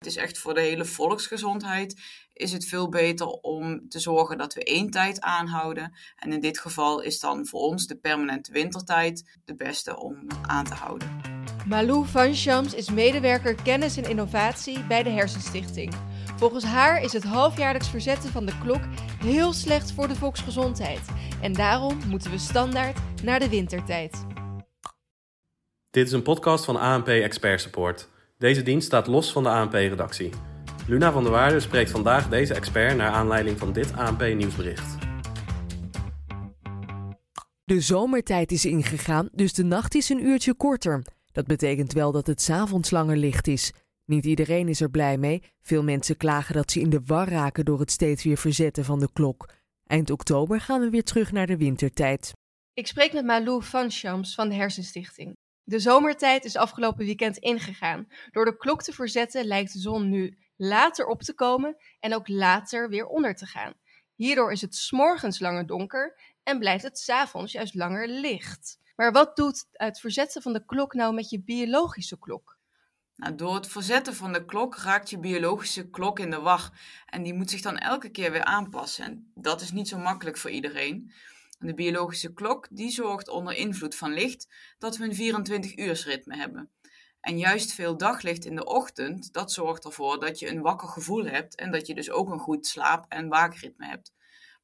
Het is echt voor de hele volksgezondheid is het veel beter om te zorgen dat we één tijd aanhouden. En in dit geval is dan voor ons de permanente wintertijd de beste om aan te houden. Malou van Shams is medewerker kennis en innovatie bij de Hersenstichting. Volgens haar is het halfjaarlijks verzetten van de klok heel slecht voor de volksgezondheid. En daarom moeten we standaard naar de wintertijd. Dit is een podcast van ANP Expert Support. Deze dienst staat los van de ANP-redactie. Luna van der Waarde spreekt vandaag deze expert naar aanleiding van dit ANP-nieuwsbericht. De zomertijd is ingegaan, dus de nacht is een uurtje korter. Dat betekent wel dat het s'avonds langer licht is. Niet iedereen is er blij mee. Veel mensen klagen dat ze in de war raken door het steeds weer verzetten van de klok. Eind oktober gaan we weer terug naar de wintertijd. Ik spreek met Malou van Shams van de Hersenstichting. De zomertijd is afgelopen weekend ingegaan. Door de klok te verzetten lijkt de zon nu later op te komen en ook later weer onder te gaan. Hierdoor is het s'morgens langer donker en blijft het s'avonds juist langer licht. Maar wat doet het verzetten van de klok nou met je biologische klok? Nou, door het verzetten van de klok raakt je biologische klok in de war. En die moet zich dan elke keer weer aanpassen. En dat is niet zo makkelijk voor iedereen. De biologische klok die zorgt onder invloed van licht dat we een 24 ritme hebben. En juist veel daglicht in de ochtend, dat zorgt ervoor dat je een wakker gevoel hebt en dat je dus ook een goed slaap- en waakritme hebt.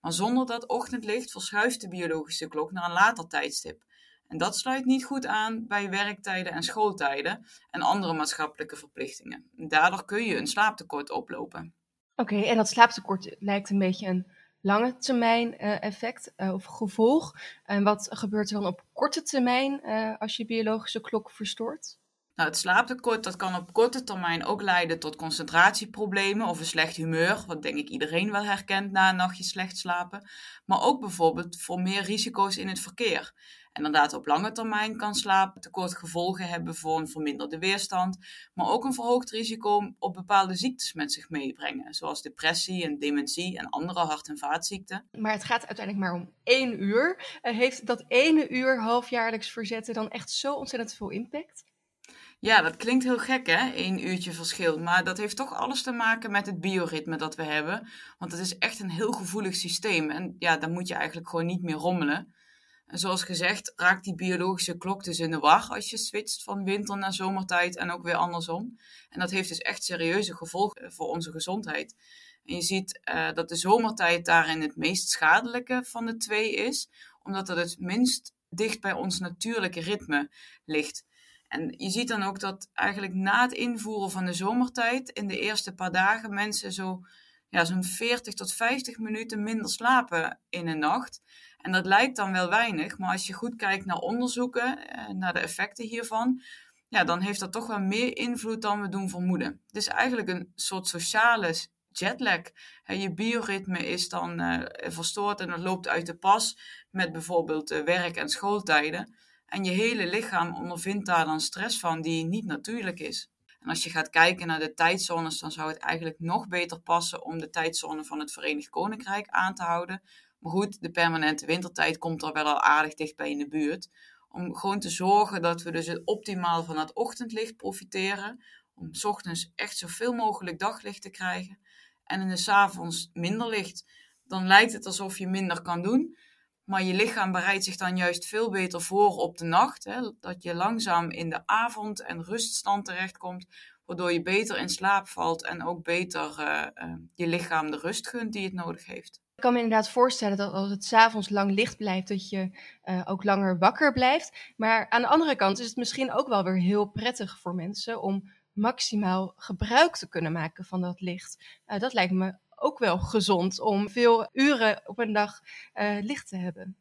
Maar zonder dat ochtendlicht verschuift de biologische klok naar een later tijdstip. En dat sluit niet goed aan bij werktijden en schooltijden en andere maatschappelijke verplichtingen. Daardoor kun je een slaaptekort oplopen. Oké, en dat slaaptekort lijkt een beetje een lange termijn uh, effect uh, of gevolg. En wat gebeurt er dan op korte termijn uh, als je biologische klok verstoort? Nou, het slaaptekort dat kan op korte termijn ook leiden tot concentratieproblemen of een slecht humeur, wat denk ik iedereen wel herkent na een nachtje slecht slapen. Maar ook bijvoorbeeld voor meer risico's in het verkeer. En inderdaad, op lange termijn kan slaaptekort gevolgen hebben voor een verminderde weerstand, maar ook een verhoogd risico op bepaalde ziektes met zich meebrengen, zoals depressie en dementie en andere hart- en vaatziekten. Maar het gaat uiteindelijk maar om één uur. Heeft dat ene uur halfjaarlijks verzetten dan echt zo ontzettend veel impact? Ja, dat klinkt heel gek hè, één uurtje verschil. Maar dat heeft toch alles te maken met het bioritme dat we hebben. Want het is echt een heel gevoelig systeem. En ja, daar moet je eigenlijk gewoon niet meer rommelen. En zoals gezegd raakt die biologische klok dus in de war als je switcht van winter naar zomertijd en ook weer andersom. En dat heeft dus echt serieuze gevolgen voor onze gezondheid. En je ziet uh, dat de zomertijd daarin het meest schadelijke van de twee is, omdat het het minst dicht bij ons natuurlijke ritme ligt. En je ziet dan ook dat eigenlijk na het invoeren van de zomertijd in de eerste paar dagen mensen zo, ja, zo'n 40 tot 50 minuten minder slapen in een nacht. En dat lijkt dan wel weinig, maar als je goed kijkt naar onderzoeken, eh, naar de effecten hiervan, ja, dan heeft dat toch wel meer invloed dan we doen vermoeden. Het is eigenlijk een soort sociale jetlag. Je bioritme is dan uh, verstoord en het loopt uit de pas met bijvoorbeeld uh, werk- en schooltijden. En je hele lichaam ondervindt daar dan stress van die niet natuurlijk is. En als je gaat kijken naar de tijdzones, dan zou het eigenlijk nog beter passen om de tijdzone van het Verenigd Koninkrijk aan te houden. Maar goed, de permanente wintertijd komt er wel al aardig dichtbij in de buurt. Om gewoon te zorgen dat we dus het optimaal van het ochtendlicht profiteren. Om s ochtends echt zoveel mogelijk daglicht te krijgen. En in de avonds minder licht. Dan lijkt het alsof je minder kan doen. Maar je lichaam bereidt zich dan juist veel beter voor op de nacht. Hè? Dat je langzaam in de avond- en ruststand terechtkomt. Waardoor je beter in slaap valt en ook beter uh, uh, je lichaam de rust gunt die het nodig heeft. Ik kan me inderdaad voorstellen dat als het s'avonds lang licht blijft, dat je uh, ook langer wakker blijft. Maar aan de andere kant is het misschien ook wel weer heel prettig voor mensen om maximaal gebruik te kunnen maken van dat licht. dat lijkt me ook wel gezond om veel uren op een dag uh, licht te hebben.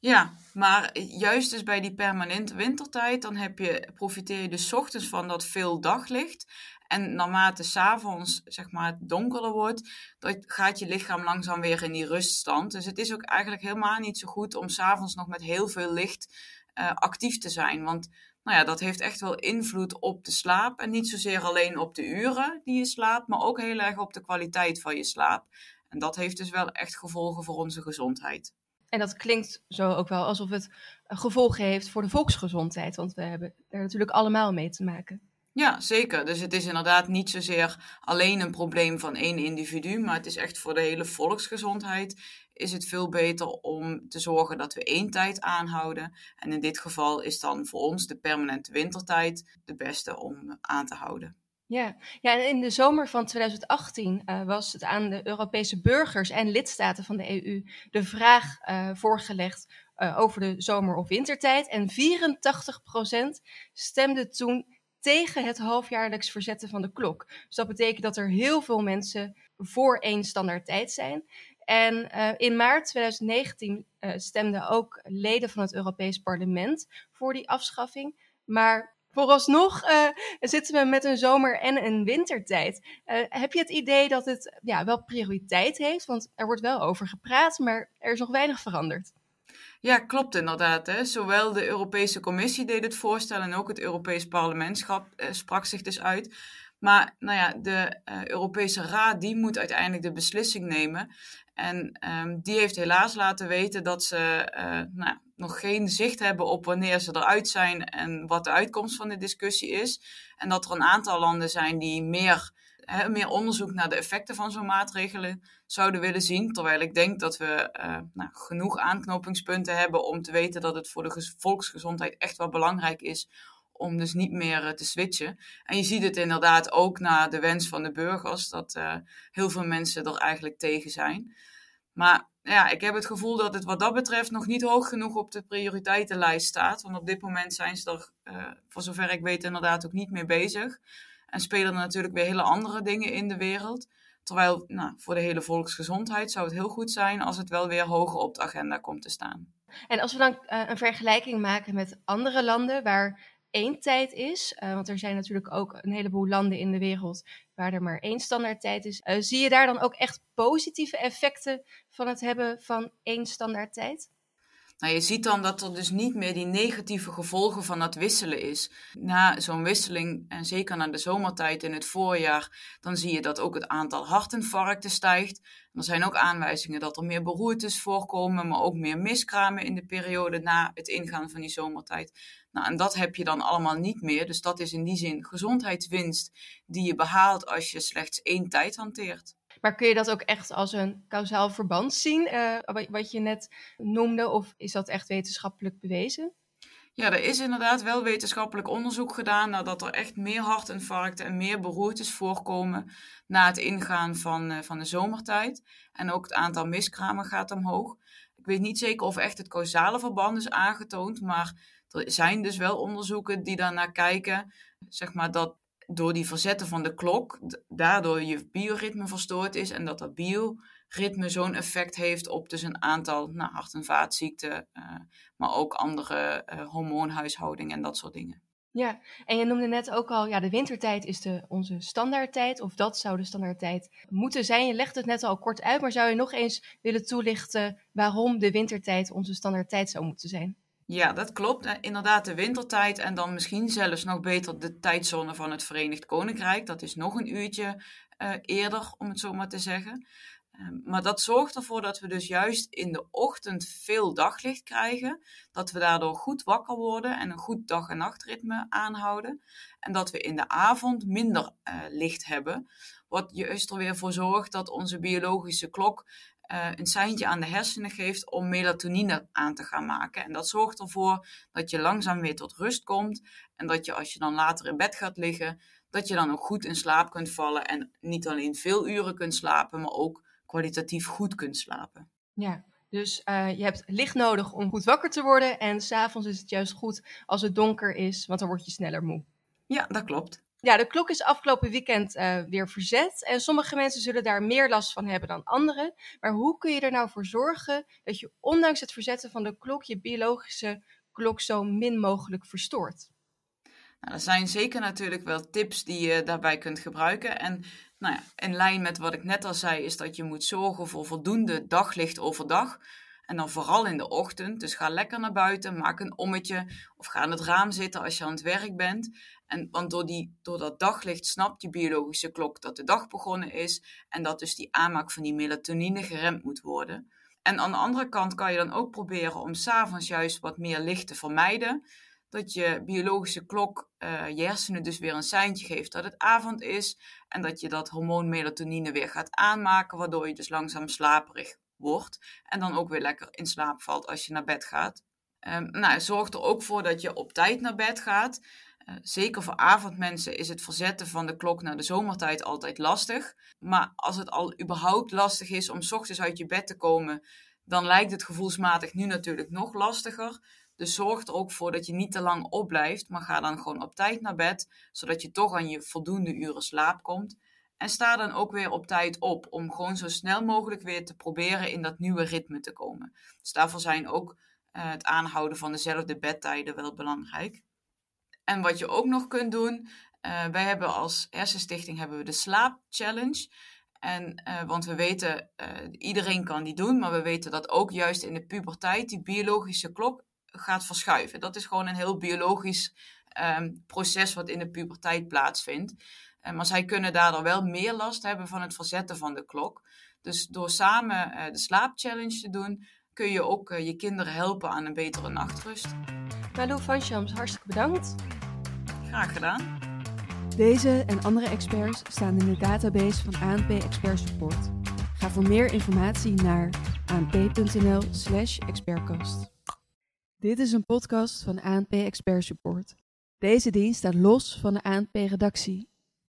Ja, maar juist dus bij die permanente wintertijd, dan heb je, profiteer je dus ochtends van dat veel daglicht. En naarmate s'avonds zeg maar, het donkerder wordt, dat gaat je lichaam langzaam weer in die ruststand. Dus het is ook eigenlijk helemaal niet zo goed om s'avonds nog met heel veel licht uh, actief te zijn. Want nou ja, dat heeft echt wel invloed op de slaap. En niet zozeer alleen op de uren die je slaapt, maar ook heel erg op de kwaliteit van je slaap. En dat heeft dus wel echt gevolgen voor onze gezondheid. En dat klinkt zo ook wel alsof het gevolgen heeft voor de volksgezondheid, want we hebben er natuurlijk allemaal mee te maken. Ja, zeker. Dus het is inderdaad niet zozeer alleen een probleem van één individu, maar het is echt voor de hele volksgezondheid is het veel beter om te zorgen dat we één tijd aanhouden. En in dit geval is dan voor ons de permanente wintertijd de beste om aan te houden. Ja, ja en in de zomer van 2018 uh, eh, was het aan de Europese burgers en lidstaten van de EU de vraag uh, voorgelegd uh, over de zomer- of wintertijd. En 84% stemde toen tegen het halfjaarlijks verzetten van de klok. Dus dat betekent dat er heel veel mensen voor één standaard tijd zijn. En uh, in maart 2019 uh, stemden ook leden van het Europees Parlement voor die afschaffing. Maar vooralsnog uh, zitten we met een zomer- en een wintertijd. heb je het idee dat het ja, wel prioriteit heeft? Want er wordt wel over gepraat, maar er is nog weinig veranderd. Ja, klopt inderdaad. Hè. Zowel de Europese Commissie deed het voorstel en ook het Europees Parlementschap eh, sprak zich dus uit. Maar nou ja, de uh, Europese Raad die moet uiteindelijk de beslissing nemen. En um, die heeft helaas laten weten dat ze uh, nou, nog geen zicht hebben op wanneer ze eruit zijn en wat de uitkomst van de discussie is. En dat er een aantal landen zijn die meer hè, meer onderzoek naar de effecten van zo'n maatregelen zouden willen zien. Terwijl ik denk dat we uh, nou, genoeg aanknopingspunten hebben om te weten dat het voor de volksgezondheid echt wel belangrijk is om dus niet meer uh, te switchen. En je ziet het inderdaad ook naar de wens van de burgers, dat uh, heel veel mensen er eigenlijk tegen zijn. Maar ja, ik heb het gevoel dat het wat dat betreft nog niet hoog genoeg op de prioriteitenlijst staat. Want op dit moment zijn ze er, voor zover ik weet, inderdaad ook niet mee bezig. En spelen er natuurlijk weer hele andere dingen in de wereld. Terwijl nou, voor de hele volksgezondheid zou het heel goed zijn als het wel weer hoger op de agenda komt te staan. En als we dan een vergelijking maken met andere landen waar één tijd is, uh, want er zijn natuurlijk ook een heleboel landen in de wereld waar er maar één standaardtijd is, uh, zie je daar dan ook echt positieve effecten van het hebben van één standaardtijd? Nou, je ziet dan dat er dus niet meer die negatieve gevolgen van dat wisselen is. Na zo'n wisseling, en zeker na de zomertijd in het voorjaar, dan zie je dat ook het aantal hartinfarcten stijgt. Er zijn ook aanwijzingen dat er meer beroertes voorkomen, maar ook meer miskramen in de periode na het ingaan van die zomertijd. Nou, en dat heb je dan allemaal niet meer. Dus dat is in die zin gezondheidswinst die je behaalt als je slechts één tijd hanteert. Maar kun je dat ook echt als een kausaal verband zien, uh, wat je net noemde, of is dat echt wetenschappelijk bewezen? Ja, er is inderdaad wel wetenschappelijk onderzoek gedaan nadat er echt meer hartinfarcten en meer beroertes voorkomen na het ingaan van, uh, van de zomertijd. En ook het aantal miskramen gaat omhoog. Ik weet niet zeker of echt het causale verband is aangetoond, maar er zijn dus wel onderzoeken die daarnaar kijken, zeg maar, dat door die verzetten van de klok, daardoor je bioritme verstoord is en dat dat bioritme zo'n effect heeft op dus een aantal nou, hart- en vaatziekten, uh, maar ook andere uh, hormoonhuishouding en dat soort dingen. Ja, en je noemde net ook al, ja, de wintertijd is de, onze standaardtijd, of dat zou de standaardtijd moeten zijn. Je legt het net al kort uit, maar zou je nog eens willen toelichten waarom de wintertijd onze standaardtijd zou moeten zijn? Ja, dat klopt. Inderdaad, de wintertijd en dan misschien zelfs nog beter de tijdzone van het Verenigd Koninkrijk. Dat is nog een uurtje uh, eerder, om het zo maar te zeggen. Uh, maar dat zorgt ervoor dat we dus juist in de ochtend veel daglicht krijgen. Dat we daardoor goed wakker worden en een goed dag- en nachtritme aanhouden. En dat we in de avond minder uh, licht hebben. Wat juist er weer voor zorgt dat onze biologische klok uh, een seintje aan de hersenen geeft om melatonine aan te gaan maken. En dat zorgt ervoor dat je langzaam weer tot rust komt. En dat je als je dan later in bed gaat liggen, dat je dan ook goed in slaap kunt vallen. En niet alleen veel uren kunt slapen, maar ook kwalitatief goed kunt slapen. Ja, dus uh, je hebt licht nodig om goed wakker te worden. En s'avonds is het juist goed als het donker is, want dan word je sneller moe. Ja, dat klopt. Ja, de klok is afgelopen weekend uh, weer verzet. En sommige mensen zullen daar meer last van hebben dan anderen. Maar hoe kun je er nou voor zorgen dat je ondanks het verzetten van de klok je biologische klok zo min mogelijk verstoort? Nou, er zijn zeker natuurlijk wel tips die je daarbij kunt gebruiken. En nou ja, in lijn met wat ik net al zei, is dat je moet zorgen voor voldoende daglicht overdag. En dan vooral in de ochtend. Dus ga lekker naar buiten, maak een ommetje of ga aan het raam zitten als je aan het werk bent. En, want door, die, door dat daglicht snapt je biologische klok dat de dag begonnen is en dat dus die aanmaak van die melatonine geremd moet worden. En aan de andere kant kan je dan ook proberen om s'avonds juist wat meer licht te vermijden. dat je biologische klok uh, je hersenen dus weer een seintje geeft dat het avond is. En dat je dat hormoon melatonine weer gaat aanmaken, waardoor je dus langzaam slaperig wordt. En dan ook weer lekker in slaap valt als je naar bed gaat. Um, nou, zorg er ook voor dat je op tijd naar bed gaat. Uh, zeker voor avondmensen is het verzetten van de klok naar de zomertijd altijd lastig. Maar als het al überhaupt lastig is om ochtends uit je bed te komen, dan lijkt het gevoelsmatig nu natuurlijk nog lastiger. Dus zorg er ook voor dat je niet te lang opblijft, maar ga dan gewoon op tijd naar bed, zodat je toch aan je voldoende uren slaap komt. En sta dan ook weer op tijd op, om gewoon zo snel mogelijk weer te proberen in dat nieuwe ritme te komen. Dus daarvoor zijn ook uh, het aanhouden van dezelfde bedtijden wel belangrijk. En wat je ook nog kunt doen, uh, wij hebben als Hersenstichting hebben we de Slaap Challenge. En, uh, want we weten, iedereen kan die doen, maar we weten dat ook juist in de puberteit die biologische klok gaat verschuiven. Dat is gewoon een heel biologisch um, proces wat in de puberteit plaatsvindt. Uh, maar zij kunnen daardoor wel meer last hebben van het verzetten van de klok. Dus door samen uh, de slaapchallenge te doen, kun je ook uh, je kinderen helpen aan een betere nachtrust. Malou van Shams, hartstikke bedankt. Graag gedaan. Deze en andere experts staan in de database van ANP Expert Support. Ga voor meer informatie naar anp.nl/expertcast. Dit is een podcast van ANP Expert Support. Deze dienst staat los van de ANP-redactie